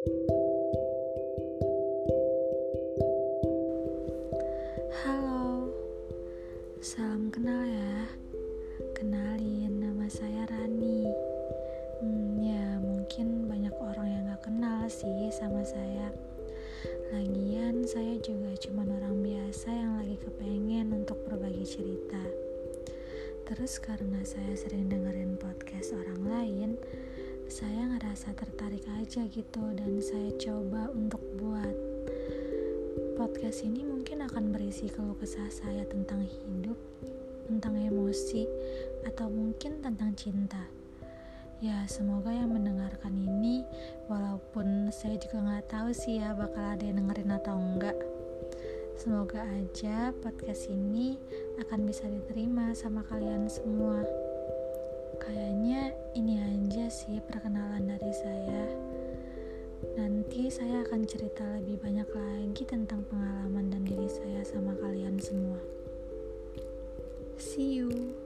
Halo, salam kenal ya. Kenalin, nama saya Rani. Hmm, ya mungkin banyak orang yang gak kenal sih sama saya. Lagian saya juga cuma orang biasa yang lagi kepengen untuk berbagi cerita. Terus karena saya sering dengerin podcast orang lain, saya ngerasa tertarik aja gitu dan saya coba untuk buat podcast ini mungkin akan berisi keluh kesah saya tentang hidup, tentang emosi, atau mungkin tentang cinta. Ya, semoga yang mendengarkan ini, walaupun saya juga nggak tahu sih ya bakal ada yang dengerin atau enggak. Semoga aja podcast ini akan bisa diterima sama kalian semua. Kayaknya ini aja sih perkenalan dari saya. Nanti saya akan cerita lebih banyak lagi tentang pengalaman dan diri saya sama kalian semua. See you.